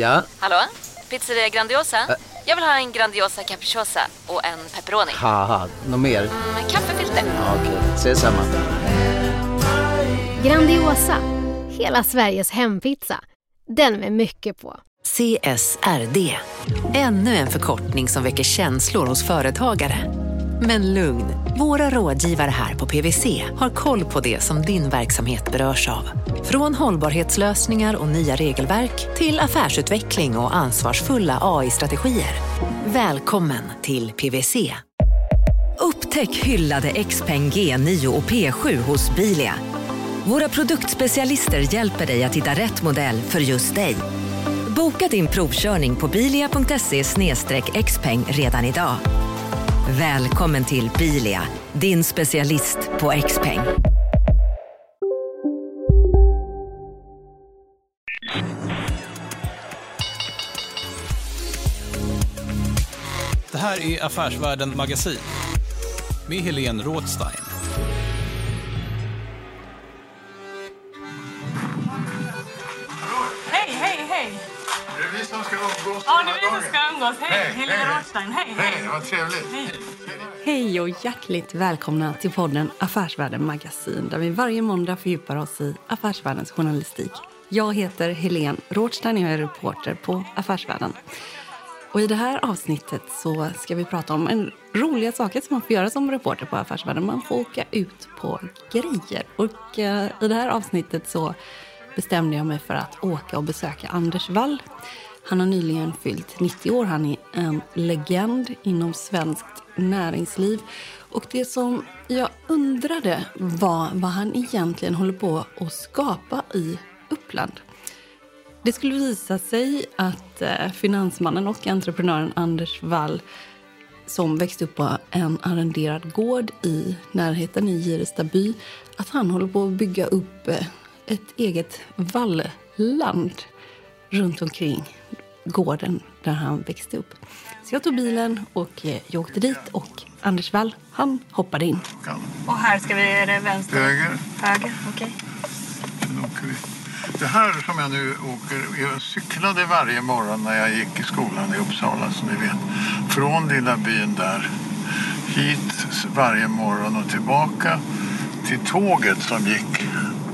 Ja? Hallå? Pizzeria Grandiosa? Jag vill ha en Grandiosa capriciosa och en pepperoni. Haha, något mer? Med kaffefilter. Ja, Okej, ses samma. Grandiosa, hela Sveriges hempizza. Den med mycket på. CSRD, ännu en förkortning som väcker känslor hos företagare. Men lugn, våra rådgivare här på PWC har koll på det som din verksamhet berörs av. Från hållbarhetslösningar och nya regelverk till affärsutveckling och ansvarsfulla AI-strategier. Välkommen till PWC. Upptäck hyllade XPeng G9 och P7 hos Bilia. Våra produktspecialister hjälper dig att hitta rätt modell för just dig. Boka din provkörning på bilia.se xpeng redan idag. Välkommen till Bilia, din specialist på X-peng. Det här är Affärsvärlden Magasin med Helene Rådstein. Ja, här är vi ska umgås. Hej, Hej, Helena hej. Rothstein. Hej, Hej, hej! vad trevligt. Hej. Hej och hjärtligt välkomna till podden Affärsvärlden Magasin där vi varje måndag fördjupar oss i affärsvärldens journalistik. Jag heter Helene Rådstein och jag är reporter på Affärsvärlden. Och I det här avsnittet så ska vi prata om en roliga saker som man får göra som reporter på Affärsvärlden. Man får åka ut på grejer. Och eh, I det här avsnittet så bestämde jag mig för att åka och besöka Anders Wall. Han har nyligen fyllt 90 år. Han är en legend inom svenskt näringsliv. Och det som jag undrade var vad han egentligen håller på att skapa i Uppland. Det skulle visa sig att eh, finansmannen och entreprenören Anders Wall som växte upp på en arrenderad gård i närheten i Girestaby att han håller på att bygga upp eh, ett eget vallland runt omkring gården där han växte upp. Så jag tog bilen och eh, jag åkte dit och Anders Wall, han hoppade in. Och här ska vi, är det vänster? Höger, Höger, okej. vi. Det här som jag nu åker, jag cyklade varje morgon när jag gick i skolan i Uppsala som ni vet. Från lilla byn där hit varje morgon och tillbaka till tåget som gick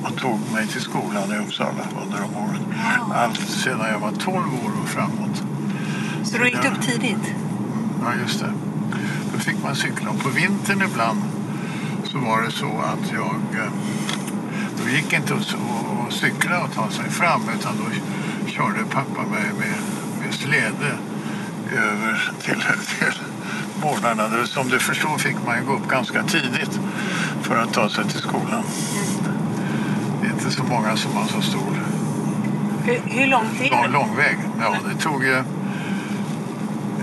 och tog mig till skolan i Uppsala under de åren. Allt sedan jag var 12 år och framåt. Så du gick upp tidigt? Ja, just det. Då fick man cykla. Och på vintern ibland så var det så att jag... eh, Då gick inte att cykla och ta sig fram utan då körde pappa mig med, med släde över till, till gårdarna. Som du förstår fick man gå upp ganska tidigt för att ta sig till skolan. Inte så många som har så stor Hur, hur långt är lång, lång väg. Ja, det tog ju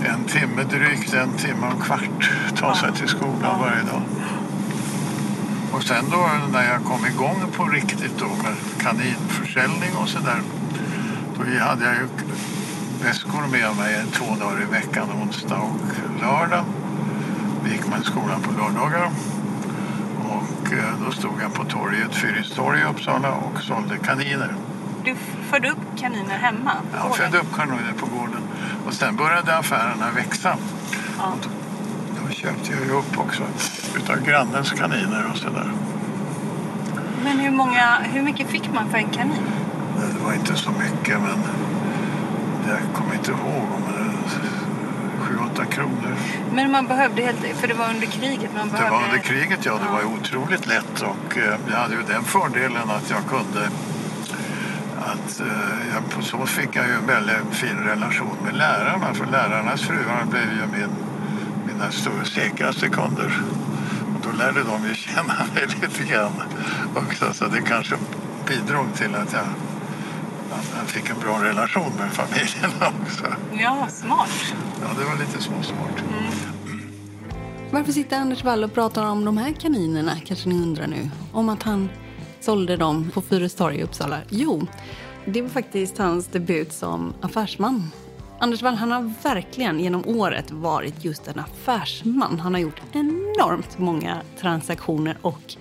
en timme, drygt en timme och kvart ta sig till skolan varje dag. Och sen då när jag kom igång på riktigt då med kaninförsäljning och sådär. Då hade jag ju väskor med mig två dagar i veckan, onsdag och lördag. Då gick man i skolan på lördagar och eh, då stod han på torget, Fyristorg i Uppsala och sålde kaniner. Du födde upp kaniner hemma? Ja, jag födde upp kaniner på gården. Och sen började affärerna växa. Ja. Då, då, köpte jag upp också utav grannens kaniner och sådär. Men hur, många, hur mycket fick man för en kanin? Det var inte så mycket men jag kommer inte ihåg. Men 8 kronor. Men man behövde helt, för det var under kriget? Man behövde... Det var under kriget, ja. Det var otroligt lätt och eh, jag hade ju den fördelen att jag kunde att eh, jag, på så fick jag ju en väldigt fin relation med lärarna för lärarnas fruar blev ju min, mina stora, säkraste kunder. Och då lärde de ju känna mig lite grann också så det kanske bidrog till att jag jag fick en bra relation med familjen också. Ja, smart. Ja, det var lite småsmart. Varför sitter Anders Wall och pratar om de här kaninerna, kanske ni undrar nu? Om att han sålde dem på Fyristorg i Uppsala. Jo, det var faktiskt hans debut som affärsman. Anders Wall han har verkligen genom året varit just en affärsman. Han har gjort enormt många transaktioner och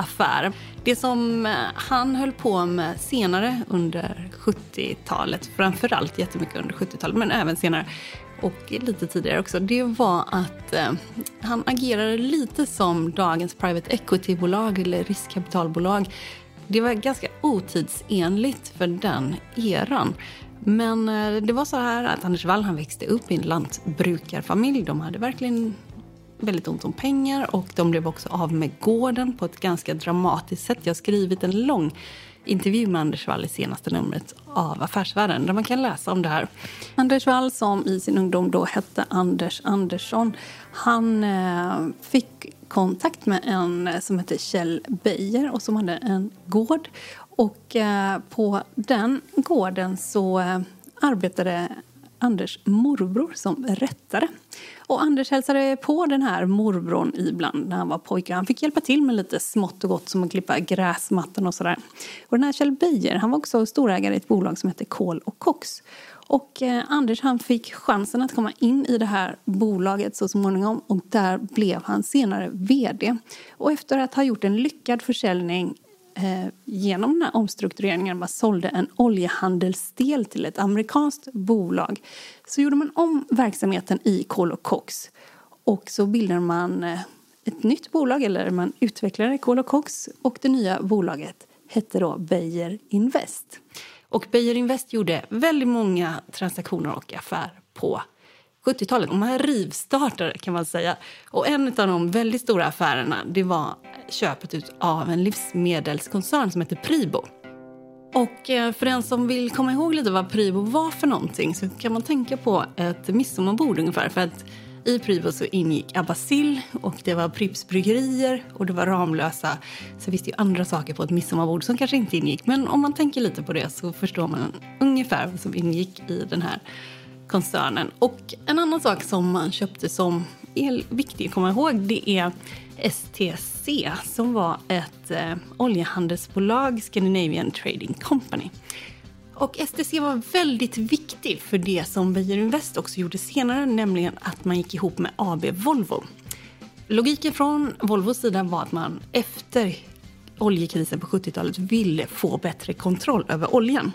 affär. Det som eh, han höll på med senare under 70-talet, framförallt jättemycket under 70-talet, men även senare, och lite tidigare också, det var att eh, han agerade lite som dagens private equity-bolag eller riskkapitalbolag. Det var ganska otidsenligt för den eran. Men eh, det var så här att Anders Wall han växte upp i en lantbrukarfamilj. De hade verkligen väldigt ont om pengar och de blev också av med gården på ett ganska dramatiskt sätt. Jag har skrivit en lång intervju med Anders Wall i senaste numret av Affärsvärlden där man kan läsa om det här. Anders Wall, som i sin ungdom då hette Anders Andersson, han eh, fick kontakt med en som hette Kjell Beijer och som hade en gård. Och eh, på den gården så eh, arbetade Anders morbror som rättare. Och Anders hälsade på den här morbrorn ibland när han var pojke. Han fick hjälpa till med lite smått och gott som att klippa gräsmattan och sådär. Och den här Kjell Beijer, han var också storägare i ett bolag som hette Kol och Cox. Och eh, Anders han fick chansen att komma in i det här bolaget så småningom och där blev han senare vd. Och efter att ha gjort en lyckad försäljning Eh, genom den här omstruktureringen, man sålde en oljehandelsdel till ett amerikanskt bolag, så gjorde man om verksamheten i Col Cox och så bildade man eh, ett nytt bolag, eller man utvecklade Col Cox och det nya bolaget hette då Beijer Invest. Och Beijer Invest gjorde väldigt många transaktioner och affärer på 70-talet. De här rivstartade kan man säga. Och en av de väldigt stora affärerna det var köpet ut av en livsmedelskoncern som heter Pribo. Och eh, för den som vill komma ihåg lite vad Pribo var för någonting så kan man tänka på ett midsommarbord ungefär. För att i Pribo så ingick Abbasil och det var Pripps bryggerier och det var Ramlösa. Så finns det ju andra saker på ett midsommarbord som kanske inte ingick. Men om man tänker lite på det så förstår man ungefär vad som ingick i den här koncernen. Och en annan sak som man köpte som är viktig att komma ihåg det är STC som var ett eh, oljehandelsbolag, Scandinavian Trading Company. Och STC var väldigt viktig för det som Beijer Invest också gjorde senare, nämligen att man gick ihop med AB Volvo. Logiken från Volvos sida var att man efter oljekrisen på 70-talet ville få bättre kontroll över oljan.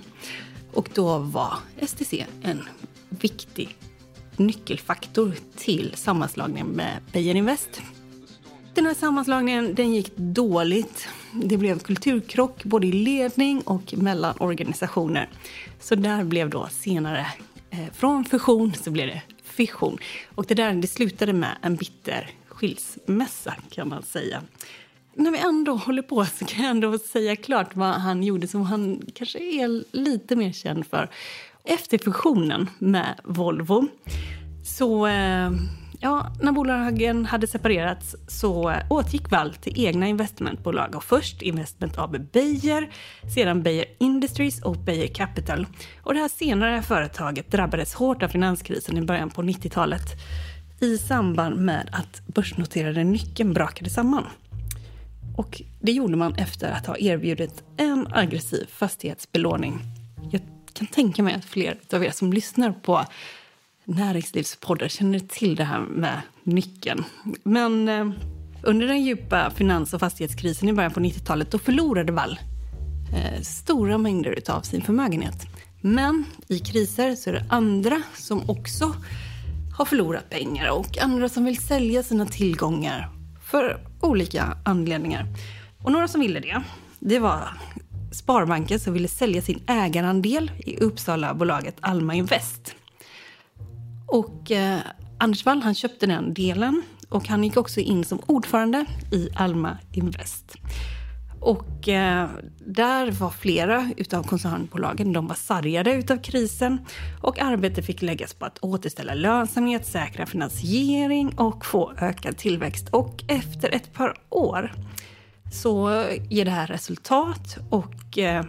Och då var STC en viktig nyckelfaktor till sammanslagningen med Beijer Invest. Den här sammanslagningen den gick dåligt. Det blev kulturkrock både i ledning och mellan organisationer. Så där blev då senare, eh, från fusion så blev det fission. Och det där det slutade med en bitter skilsmässa kan man säga. När vi ändå håller på så kan jag ändå säga klart vad han gjorde som han kanske är lite mer känd för. Efter fusionen med Volvo så eh, Ja, när bolagen hade separerats så återgick Wall till egna investmentbolag och först Investment AB Beijer, sedan Beijer Industries och Beijer Capital. Och det här senare företaget drabbades hårt av finanskrisen i början på 90-talet i samband med att börsnoterade nyckeln brakade samman. Och det gjorde man efter att ha erbjudit en aggressiv fastighetsbelåning. Jag kan tänka mig att fler av er som lyssnar på näringslivspoddar känner till det här med nyckeln. Men eh, under den djupa finans och fastighetskrisen i början på 90-talet då förlorade Wall eh, stora mängder av sin förmögenhet. Men i kriser så är det andra som också har förlorat pengar och andra som vill sälja sina tillgångar för olika anledningar. Och några som ville det, det var Sparbanken som ville sälja sin ägarandel i Uppsala-bolaget Alma Invest. Och eh, Anders Wall han köpte den delen och han gick också in som ordförande i Alma Invest. Och eh, där var flera utav koncernbolagen, de var sargade utav krisen och arbetet fick läggas på att återställa lönsamhet, säkra finansiering och få ökad tillväxt. Och efter ett par år så ger det här resultat och eh,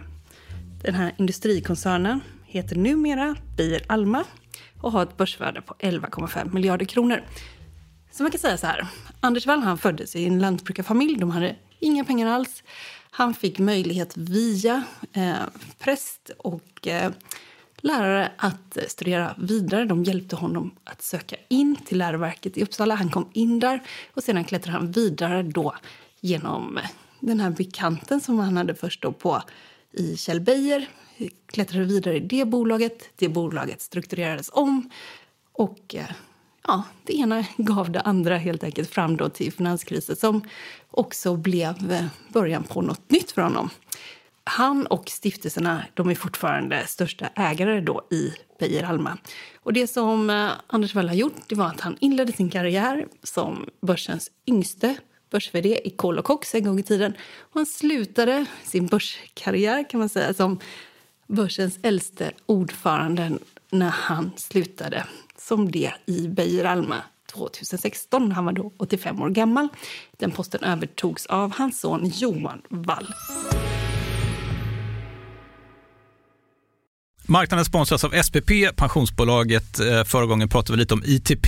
den här industrikoncernen heter numera Beijer Alma och har ett börsvärde på 11,5 miljarder kronor. Så man kan säga så här, Anders Wall han föddes i en lantbrukarfamilj, de hade inga pengar alls. Han fick möjlighet via eh, präst och eh, lärare att studera vidare. De hjälpte honom att söka in till läroverket i Uppsala. Han kom in där och sedan klättrade han vidare då genom den här bekanten som han hade först då på i Kjell Beijer klättrade vidare i det bolaget. Det bolaget strukturerades om och eh, ja, det ena gav det andra helt enkelt fram då till finanskrisen som också blev eh, början på något nytt för honom. Han och stiftelserna de är fortfarande största ägare då i Beijer Alma. Och det som eh, Anders Wall har gjort det var att han inledde sin karriär som börsens yngste börs-vd i Kohl och Cox en gång i tiden. Och han slutade sin börskarriär kan man säga som börsens äldste ordförande när han slutade som det i Beijer Alma 2016. Han var då 85 år gammal. Den posten övertogs av hans son Johan Wall. Marknaden sponsras av SPP, pensionsbolaget. Eh, förra gången pratade vi lite om ITP.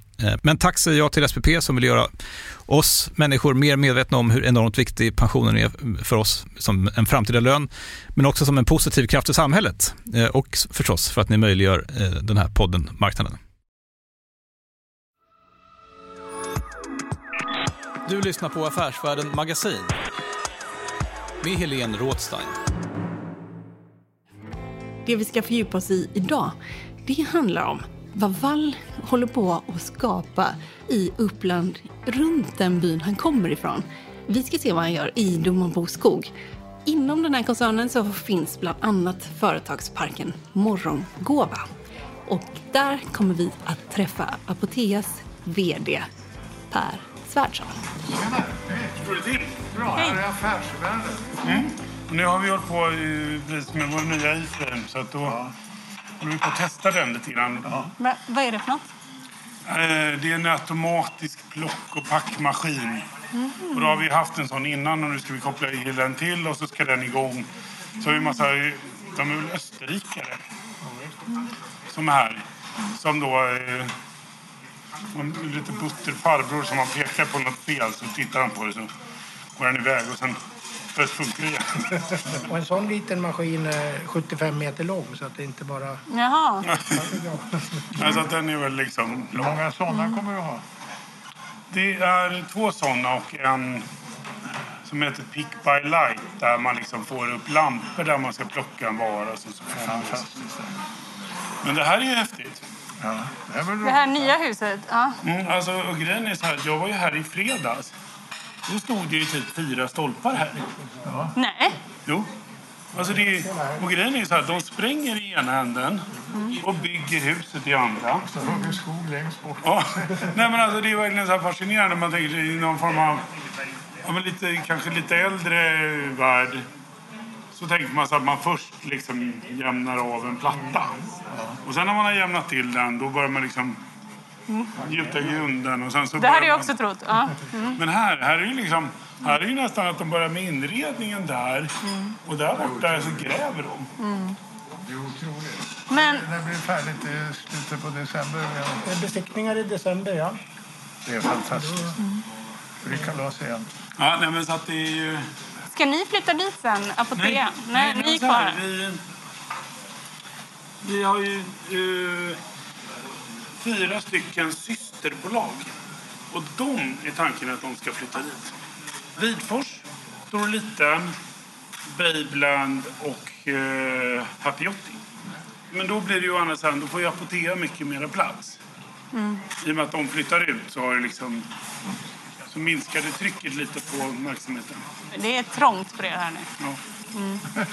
Eh, men tack säger jag till SPP som vill göra oss människor mer medvetna om hur enormt viktig pensionen är för oss som en framtida lön, men också som en positiv kraft i samhället eh, och förstås för att ni möjliggör eh, den här podden Marknaden. Du lyssnar på Affärsvärlden Magasin med Helene Rådstein. Det vi ska fördjupa oss i idag, det handlar om vad Wall håller på att skapa i Uppland runt den byn han kommer ifrån. Vi ska se vad han gör i Domarbos skog. Inom den här koncernen så finns bland annat företagsparken Morgongåva. Och där kommer vi att träffa Apoteas VD Per Svärdsson. Tjena! Hej! Står det till? Bra, här är Affärsvärlden. Mm. Nu har vi hållit på med vår nya iframe så att då ja håller vi på att testa den lite grann. Ja. Men, vad är det för något? Eh, det är en automatisk plock och packmaskin. Mm. Och då har vi haft en sån innan och nu ska vi koppla i den till och så ska den igång. Så har vi massa, de är väl österrikare mm. som är här. Som då eh, en lite butter farbror som man pekar på något fel så tittar han på det så går han iväg och sen Först funkar det. Och en sån liten maskin är 75 meter lång så att det inte bara... Jaha. alltså att den är väl liksom... Hur många sådana mm. kommer du ha? Det är två sådana och en som heter Pick by Light där man liksom får upp lampor där man ska plocka en vara. Så, så Fantastiskt. Men det här är ju häftigt. Ja, det, det här nya huset? Ja. Mm, alltså, och grejen är så här, jag var ju här i fredags. Då stod det ju typ fyra stolpar här. Ja. Nej. Jo. Alltså det, och grejen är så här, de spränger i ena änden och bygger huset i andra. Så hugger skog längst bort. Ja. Nej, men alltså, det är verkligen så fascinerande. Man tänker i någon form av ja, men lite, kanske lite äldre värld så tänker man så att man först liksom jämnar av en platta. Och sen när man har jämnat till den då börjar man liksom gjuta grunden och sen så Det hade jag man- också trott. Ja. Mm. Men här, här är ju liksom här är ju nästan att de börjar med inredningen där och där borta så gräver de. Mm. Det är otroligt. Men Det blir färdigt i slutet på december. Det är besiktningar i december, ja. Det är fantastiskt. Det blir kalas igen. Ja, nej, men så att det är ju... ska ni flytta dit sen, Apotea? Nej, men ni är kvar. Vi, vi har ju eh, fyra stycken systerbolag. Och de är tanken att de ska flytta dit. Vidfors, Stor och Liten, Babeland och eh, Happy Yachting. Men då blir det ju sidan, då får ju Apotea mycket mera plats. Mm. I och med att de flyttar ut så har det liksom så minskade trycket lite på verksamheten. Det är trångt för er här nu. Ja. Mm.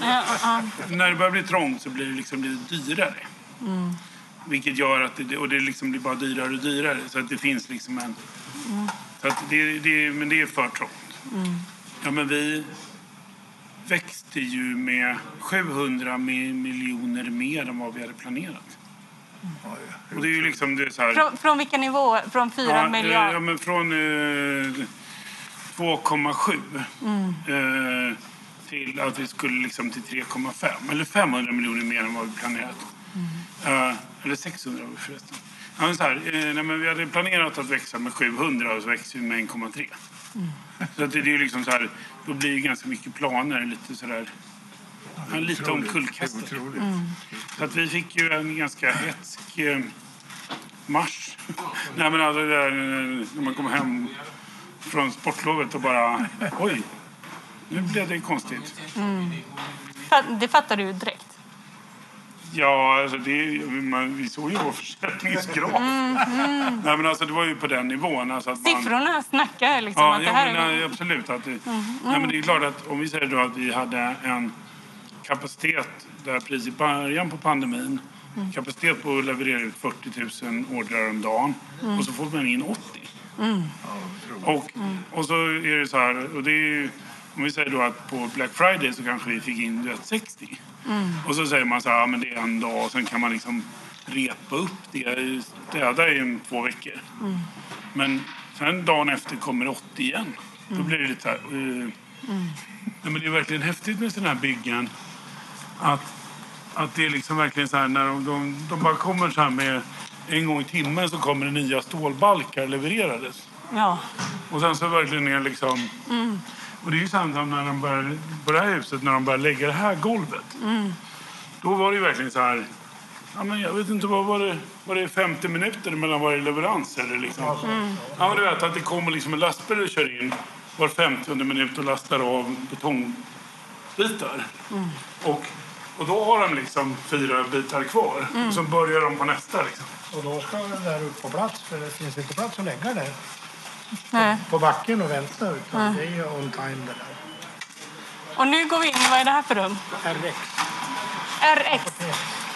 Ja, ja. När det börjar bli trångt så blir det liksom lite dyrare. Mm. Vilket gör att det, och det liksom blir bara dyrare och dyrare. Så att det finns liksom en... Mm. Så att det, det, men det är för trångt. Mm. Ja, men vi växte ju med 700 mi- miljoner mer än vad vi hade planerat. Och det är ju liksom det är så här... Från, från vilken nivå? Från 4 Ja, eh, miljarder? Ja, men från eh, 2,7 Mm. eh, till att vi skulle liksom till 3,5. Eller 500 miljoner mer än vad vi planerat. Mm. Eller 600 var vi förresten. Ja, men så här, eh, nej, men vi hade planerat att växa med 700 och så växte vi med 1,3. Mm. Så att det, det är ju liksom så här, då blir det ganska mycket planer lite sådär. Ja, lite omkullkastat. Otroligt. Så att vi fick ju en ganska hetsk eh, mars. Nej men alltså där, eh, när man kom hem från sportlovet och bara oj, nu blev det konstigt. Mm. Det fattar du direkt. Ja, alltså det, man, vi såg ju vår försäljningsgrad. Mm, mm. Nej men alltså det var ju på den nivån. Alltså att man, Siffrorna snackar liksom Ja, att det ja här men, är... absolut. Att det, Mm. nej, men det är klart att om vi säger då att vi hade en kapacitet där precis i början på pandemin Mm. kapacitet på att leverera ut 40 000 ordrar om dagen Mm. och så får man in 80. Mm. Och, och så är det så här, och det är, ju- om vi säger då att på Black Friday så kanske vi fick in du vet, 60. Mm. Och så säger man så här, ja, men det är en dag och sen kan man liksom repa upp det, städa i en, två veckor. Mm. Men sen dagen efter kommer 80 igen. Då blir det lite så här, eh, Mm. Nej, men det är verkligen häftigt med sådana här byggen. Att, att det är liksom verkligen så här när de, de, de bara kommer så här med en gång i timmen så kommer det nya stålbalkar levererades. Ja. Och sen så verkligen är liksom... Mm. Och det är ju som när de börjar, på det här huset, när de börjar lägga det här golvet. Mm. Då var det ju verkligen så här... Ja, men jag vet inte, vad var det? Var det 50 minuter mellan varje leverans? Eller liksom? Mm. Ja, men du vet att det kommer liksom en lastbil och kör in var 50 minut och lastar av betongbitar. Mm. Och, och då har de liksom fyra bitar kvar. Mm. Och så börjar de på nästa. Liksom. Och då ska den där upp på plats, för det finns inte plats att lägga där Nej. på backen och vänta. Utan Mm. det är ju on time det där. Och nu går vi in vad är det här för rum? RX. RX.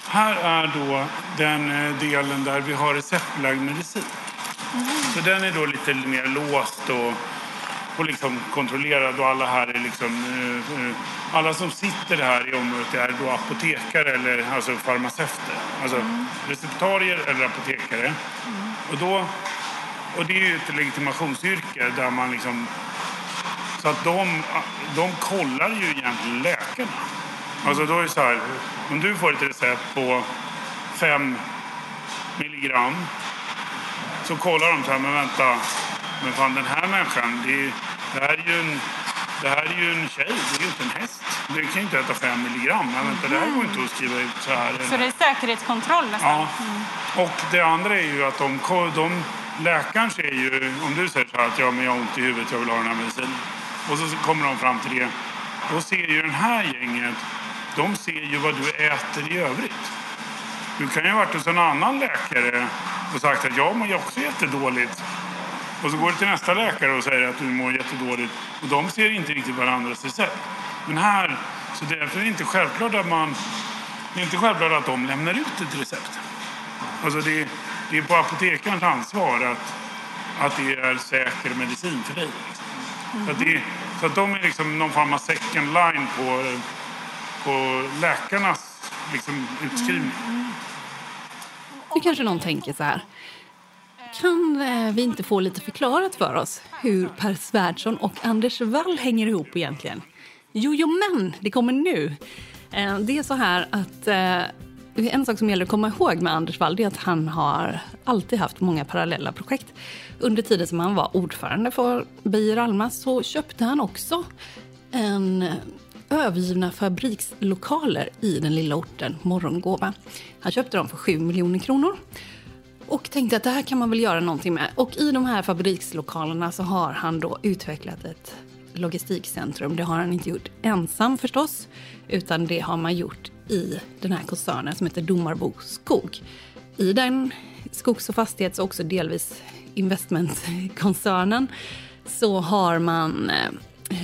Här är då den eh, delen där vi har receptbelagd medicin. Så den är då lite mer låst och, och liksom kontrollerad och alla här är liksom... eh, eh, alla som sitter här i området är då apotekare eller alltså farmaceuter. Alltså receptarier eller apotekare. Och, då, och det är ju ett legitimationsyrke där man liksom... Så att de, de kollar ju egentligen läkarna. Alltså då är det så här, om du får ett recept på 5 milligram så kollar de så här, men vänta, men fan den här människan, det, är, det, här är ju en, det här är ju en tjej, det är ju inte en häst. Den kan ju inte äta 5 milligram. Men vänta, det här går inte att skriva ut så här. Så det är säkerhetskontroll nästan? Ja. Och det andra är ju att de, de läkaren ser ju, om du säger så här att ja, men jag har ont i huvudet, jag vill ha den här medicinen. Och så kommer de fram till det. Då ser ju den här gänget, de ser ju vad du äter i övrigt. Du kan ju ha varit hos en annan läkare och sagt att jag mår ju också jättedåligt. Och så går du till nästa läkare och säger att du mår jättedåligt. Och de ser inte riktigt varandras recept. Men här, så därför är det inte självklart att man... Det är inte självklart att de lämnar ut ett recept. Alltså det, det är på apotekarens ansvar att, att det är säker medicin för dig. Så, att det, Så att de är liksom någon form av second line på, på läkarnas liksom, utskrivning. Nu kanske någon tänker så här. Kan eh, vi inte få lite förklarat för oss hur Per Svärdson och Anders Wall hänger ihop egentligen? Jo, jo, men det kommer nu. Eh, det är så här att eh, en sak som gäller att komma ihåg med Anders Wall är att han har alltid haft många parallella projekt. Under tiden som han var ordförande för Beijer Alma så köpte han också en övergivna fabrikslokaler i den lilla orten Morgongåva. Han köpte dem för 7 miljoner kronor och tänkte att det här kan man väl göra någonting med. Och i de här fabrikslokalerna så har han då utvecklat ett logistikcentrum. Det har han inte gjort ensam förstås, utan det har man gjort i den här koncernen som heter Domarbo Skog. I den skogs och fastighets och också delvis investmentkoncernen så har man eh,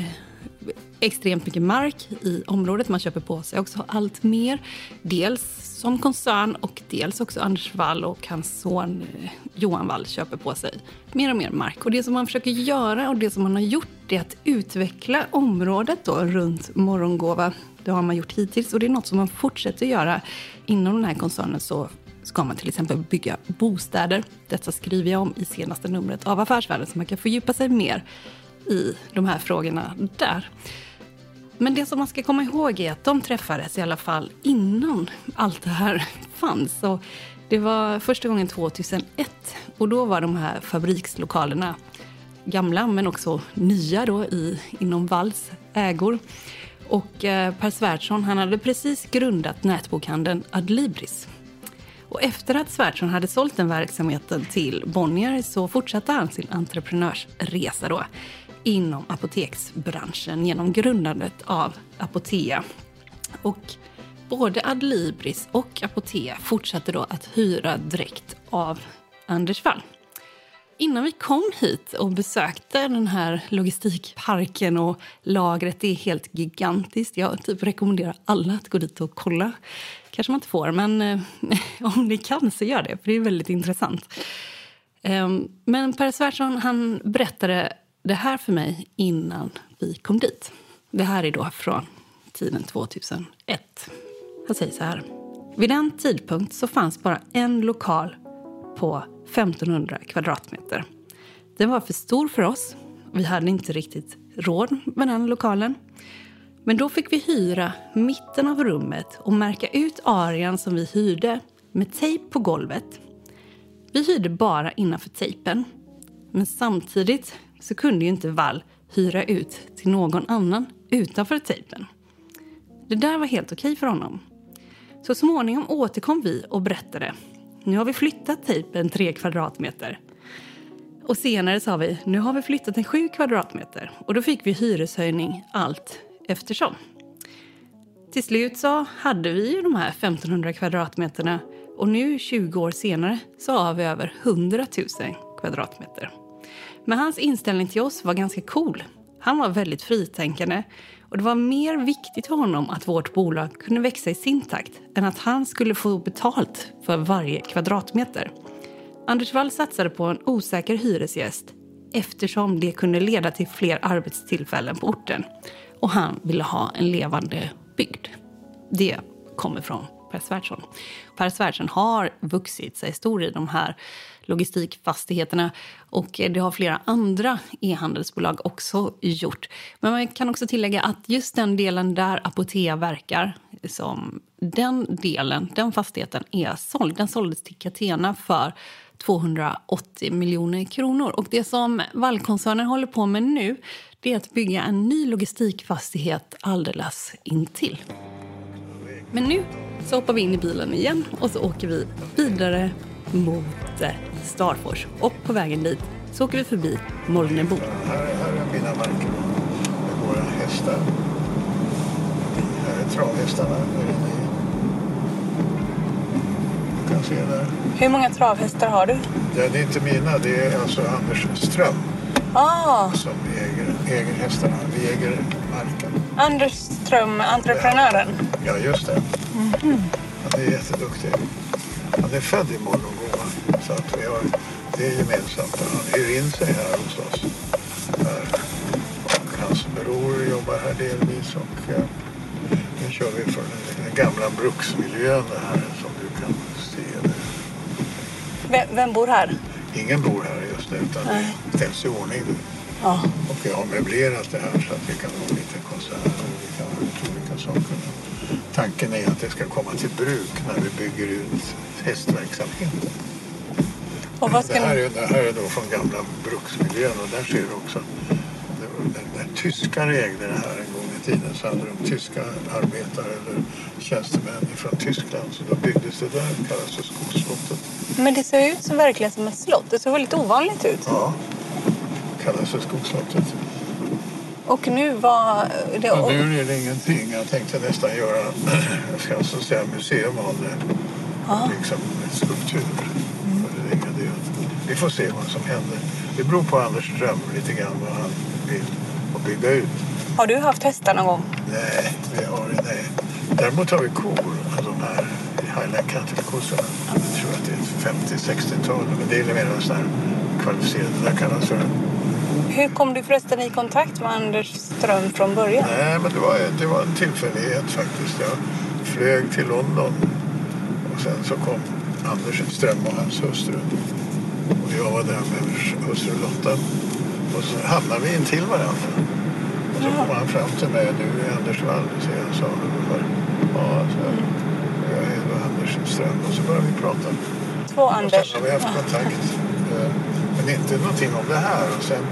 extremt mycket mark i området. Man köper på sig också allt mer. Dels som koncern och dels också Anders Wall och hans son eh, Johan Wall köper på sig mer och mer mark. Och det som man försöker göra och det som man har gjort är att utveckla området då runt Morgongåva. Det har man gjort hittills och det är något som man fortsätter göra inom den här koncernen. Så ska man till exempel bygga bostäder. Detta skriver jag om i senaste numret av Affärsvärlden så man kan fördjupa sig mer i de här frågorna där. Men det som man ska komma ihåg är att de träffades i alla fall innan allt det här fanns. Och det var första gången 2001 och då var de här fabrikslokalerna gamla men också nya då i, inom Valls ägor. Och eh, Per Svärdson han hade precis grundat nätbokhandeln Adlibris. Och efter att Svärdson hade sålt den verksamheten till Bonnier så fortsatte han sin entreprenörsresa då inom apoteksbranschen genom grundandet av Apotea. Och både Adlibris och Apotea fortsatte då att hyra direkt av Anders Wall. Innan vi kom hit och besökte den här logistikparken och lagret, det är helt gigantiskt. Jag typ rekommenderar alla att gå dit och kolla. kanske man inte får, men eh, om ni kan så gör det, för det är väldigt intressant. Eh, men Per Svärdson han berättade det här för mig innan vi kom dit. Det här är då från tiden 2001. Han säger så här. Vid den tidpunkt så fanns bara en lokal på 1500 kvadratmeter. Den var för stor för oss. Vi hade inte riktigt råd med den lokalen. Men då fick vi hyra mitten av rummet och märka ut arean som vi hyrde med tejp på golvet. Vi hyrde bara innanför tejpen. Men samtidigt så kunde ju inte Wall hyra ut till någon annan utanför tejpen. Det där var helt okej för honom. Så småningom återkom vi och berättade. Nu har vi flyttat tejpen tre kvadratmeter. Och senare sa vi, nu har vi flyttat den sju kvadratmeter. Och då fick vi hyreshöjning allt eftersom. Till slut så hade vi ju de här 1500 kvadratmeterna och nu 20 år senare så har vi över 100 000 kvadratmeter. Men hans inställning till oss var ganska cool. Han var väldigt fritänkande och det var mer viktigt för honom att vårt bolag kunde växa i sin takt än att han skulle få betalt för varje kvadratmeter. Anders Wall satsade på en osäker hyresgäst eftersom det kunde leda till fler arbetstillfällen på orten. Och han ville ha en levande bygd. Det kommer från Per Svärdson. Per Svärdson har vuxit sig stor i de här logistikfastigheterna. Och eh, det har flera andra e-handelsbolag också gjort. Men man kan också tillägga att just den delen där Apotea verkar, som den delen, den fastigheten är såld. Den såldes till Catena för 280 miljoner kronor. Och det som Wallkoncernen håller på med nu det är att bygga en ny logistikfastighet alldeles intill. Men nu så hoppar vi in i bilen igen och så åker vi vidare mot eh, Starfors. Och på vägen dit så åker vi förbi Molnebo. Här, här är mina marker med våra hästar. Här är travhästarna. Du kan se där. Hur många travhästar har du? Ja, det är inte mina, det är alltså Anders Ström Ah, som äger, äger hästarna. Vi äger marken. Anders Ström, entreprenören. Ja, just det. Han är jätteduktig. Han är född i Morgongåva. Så att vi har, det är gemensamt. Han hyr in sig här hos oss. Här. Och hans bror här delvis och eh, nu kör vi från den gamla bruksmiljön här som du kan se. Vem, vem bor här? Ingen bor här just nu utan det ställs i ordning. Ja. Och jag har möblerat det här så att vi kan ha lite konserter och vi kan ha olika saker. Tanken är att det ska komma till bruk när vi bygger ut hästverksamheten. Och vad ska det, här är, det här är då från gamla bruksmiljön och där ser du också det när, tyskar ägde det här en gång i tiden så hade de tyska arbetare eller tjänstemän från Tyskland så då byggdes det där, det kallas för Skoslottet. Men det ser ut som verkligen som ett slott. Det ser väldigt ovanligt ut. Ja, kallas för Skoslottet. Och nu var det... Och nu är det ingenting. Jag tänkte nästan göra, jag ska alltså säga museum av det. Ja. Liksom en skulptur. Det det. Vi får se vad som händer. Det beror på Anders Ström lite grann vad han vill och bygga ut. Har du haft hästar någon gång? Nej, vi har nej. Däremot har vi kor, alltså de här Highland Cattle-kossorna. Jag tror att det är 50-60-tal, men det är mer sådana här kvalificerade. Det där kallas för Hur kom du förresten i kontakt med Anders Ström från början? Nej, men det var, det var en tillfällighet faktiskt. Jag flög till London sen så kom Anders Ström och hans hustru. Och jag var där med hustru Lotta. Och så hamnade vi intill varandra. Och så kom han fram till mig. Du är Anders Wall, så jag sa ungefär. Ja, så jag, jag då Anders Ström. Och så började vi prata. Två Och Anders. sen har vi haft kontakt. eh, Men inte någonting om det här. Och sen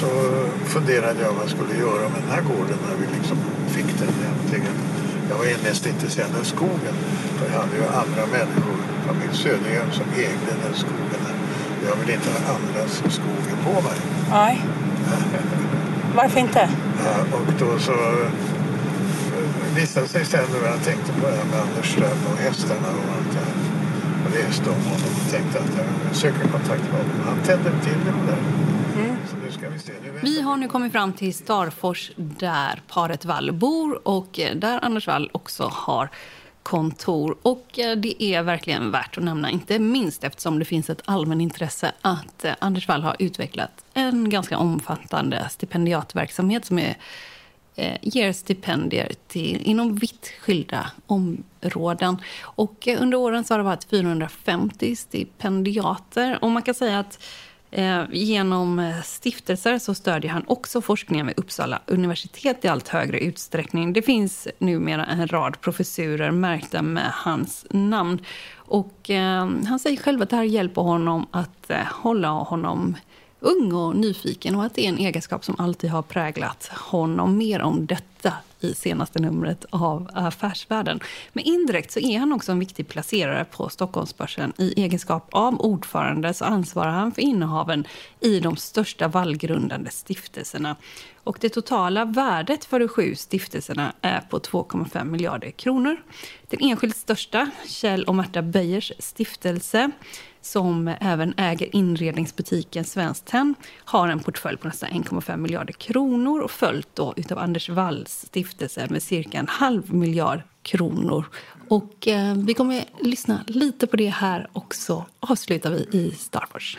så funderade jag vad jag skulle göra med den här gården när vi liksom fick den äntligen. Jag var mest intresserad av skogen. För jag hade ju andra människor, familj Södergren, som ägde den skogen. Jag vill inte ha andras skogen på mig. Nej. Varför inte? Ja, och då så eh, visade sig sen när jag tänkte på det här med Anders Ström och hästarna och allt det här. Och läste om honom och tänkte att jag söker kontakt med honom. Han tände till det där. Ska vi Vi har nu kommit fram till Starfors där paret Wall bor och eh, där Anders Wall också har kontor. Och eh, det är verkligen värt att nämna, inte minst eftersom det finns ett allmänintresse att eh, Anders Wall har utvecklat en ganska omfattande stipendiatverksamhet som är eh, ger stipendier till, inom vitt skilda områden. Och eh, under åren så har det varit 450 stipendiater. Och man kan säga att Eh, genom eh, stiftelser så stödjer han också forskningen vid Uppsala universitet i allt högre utsträckning. Det finns numera en rad professurer märkta med hans namn. Och eh, han säger själv att det här hjälper honom att eh, hålla honom ung och nyfiken och att det är en egenskap som alltid har präglat honom. Mer om detta i senaste numret av Affärsvärlden. Men indirekt så är han också en viktig placerare på Stockholmsbörsen. I egenskap av ordförande så ansvarar han för innehaven i de största vallgrundande stiftelserna. Och det totala värdet för de sju stiftelserna är på 2,5 miljarder kronor. Den enskilt största, Kjell och Märta Beijers stiftelse, som även äger inredningsbutiken Svenskt Tenn, har en portfölj på nästan 1,5 miljarder kronor och följt då utav Anders Walls stiftelse med cirka en halv miljard kronor. Och eh, vi kommer lyssna lite på det här och så avslutar vi i Starfors.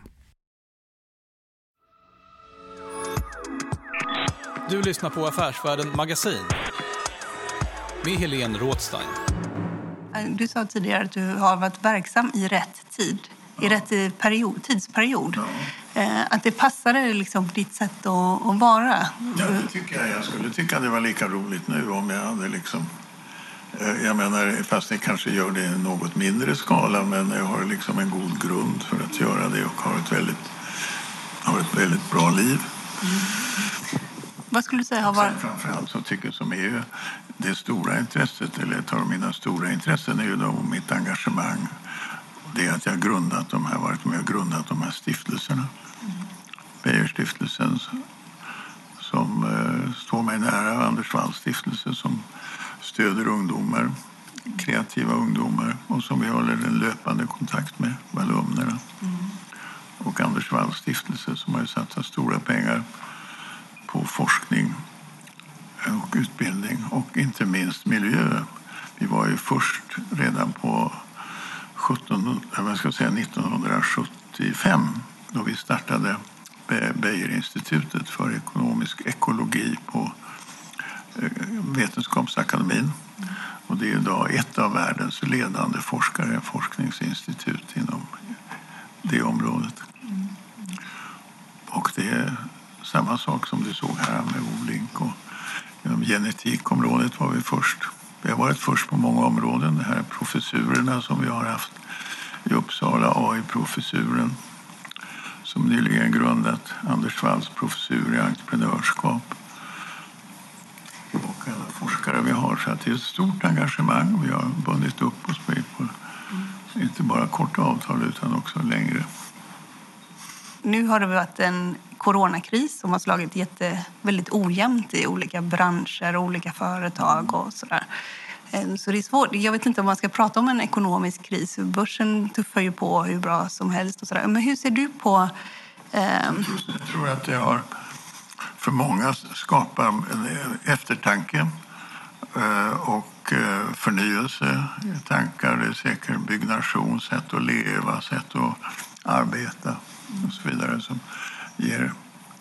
Du lyssnar på Affärsvärlden Magasin med Helene Rådstein. Du sa tidigare att du har varit verksam i rätt tid, i rätt period, tidsperiod. Eh, Att det passade liksom ditt sätt att, att vara. Ja, det tycker jag. Jag skulle tycka det var lika roligt nu om jag hade liksom... eh, Jag menar, fast det kanske gör det i något mindre skala, men jag har liksom en god grund för att göra det och har ett väldigt, har ett väldigt bra liv. Vad skulle du säga har varit... Framförallt så tycker som ju det stora intresset, eller ett av mina stora intressen är ju då mitt engagemang. Det är att jag grundat de här, varit med och grundat de här stiftelserna. Beijerstiftelsen som eh, står mig nära, Anders Walls stiftelse som stöder ungdomar, kreativa ungdomar och som vi håller en löpande kontakt med, alumnerna. Och Anders Walls stiftelse som har satsat stora pengar på forskning och utbildning och inte minst miljö. Vi var ju först redan på 17, jag vad ska jag säga, 1975 då vi startade Beijerinstitutet för ekonomisk ekologi på eh, Vetenskapsakademin. Och det är idag ett av världens ledande forskare, forskningsinstitut inom det området. Och det är samma sak som du såg här med Olink. Och inom genetikområdet var vi först. Vi har varit först på många områden. De här professurerna som vi har haft i Uppsala, AI-professuren som nyligen grundat Anders Walls professur i entreprenörskap. Och alla forskare vi har. Så att det är ett stort engagemang. Vi har bundit upp oss på, på inte bara korta avtal utan också längre. Nu har det varit en coronakris som har slagit jätte, väldigt ojämnt i olika branscher och olika företag och sådär. Ehm, så det är svårt. Jag vet inte om man ska prata om en ekonomisk kris. Börsen tuffar ju på hur bra som helst och sådär. Men hur ser du på... Eh... Jag tror att det har för många skapat en eftertanke eh, och eh, förnyelse i tankar. Det är säkert byggnation, sätt att leva, sätt att arbeta och så vidare som ger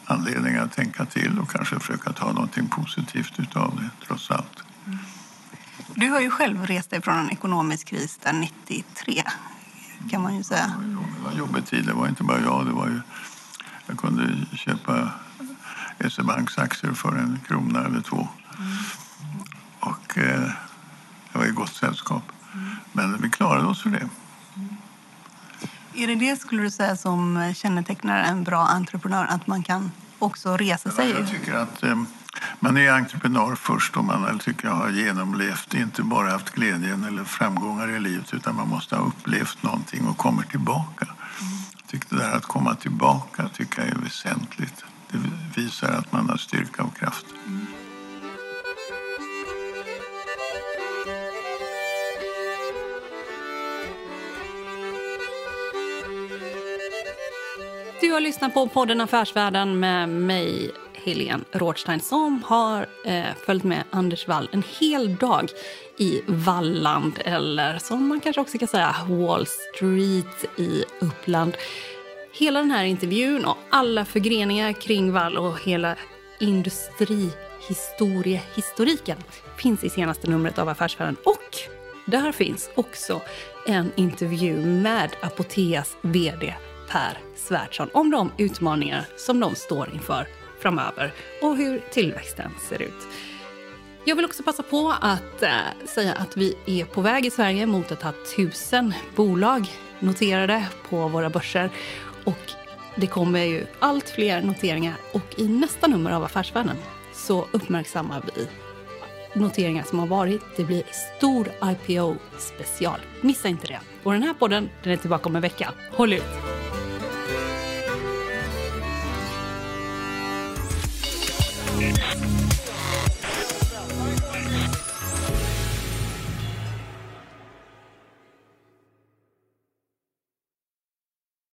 anledning att tänka till och kanske försöka ta någonting positivt utav det trots allt. Du har ju själv rest dig från en ekonomisk kris där 93, kan man ju säga. Det var jobbig tid. Det var inte bara jag. Det var ju, jag kunde köpa SE-banks aktier för en krona eller två. Och eh, jag var i gott sällskap. Men vi klarade oss för det. Är det det, skulle du säga, som kännetecknar en bra entreprenör? Att man kan också resa sig? Jag tycker att eh, man är entreprenör först om man tycker jag har genomlevt, inte bara haft glädjen eller framgångar i livet utan man måste ha upplevt någonting och kommer tillbaka. Jag tycker det där att komma tillbaka tycker jag är väsentligt. Det visar att man har styrka och kraft. Du har lyssnat på podden Affärsvärlden med mig, Helene Rådstein som har eh, följt med Anders Wall en hel dag i Valland eller som man kanske också kan säga Wall Street i Uppland. Hela den här intervjun och alla förgreningar kring Wall och hela industrihistoriehistoriken finns i senaste numret av Affärsvärlden. Och där finns också en intervju med Apoteas vd Per Svärdson om de utmaningar som de står inför framöver och hur tillväxten ser ut. Jag vill också passa på att äh, säga att vi är på väg i Sverige mot att ha tusen bolag noterade på våra börser. Och det kommer ju allt fler noteringar och i nästa nummer av Affärsvärlden så uppmärksammar vi noteringar som har varit. Det blir stor IPO special. Missa inte det. Och den här podden den är tillbaka om en vecka. Håll ut!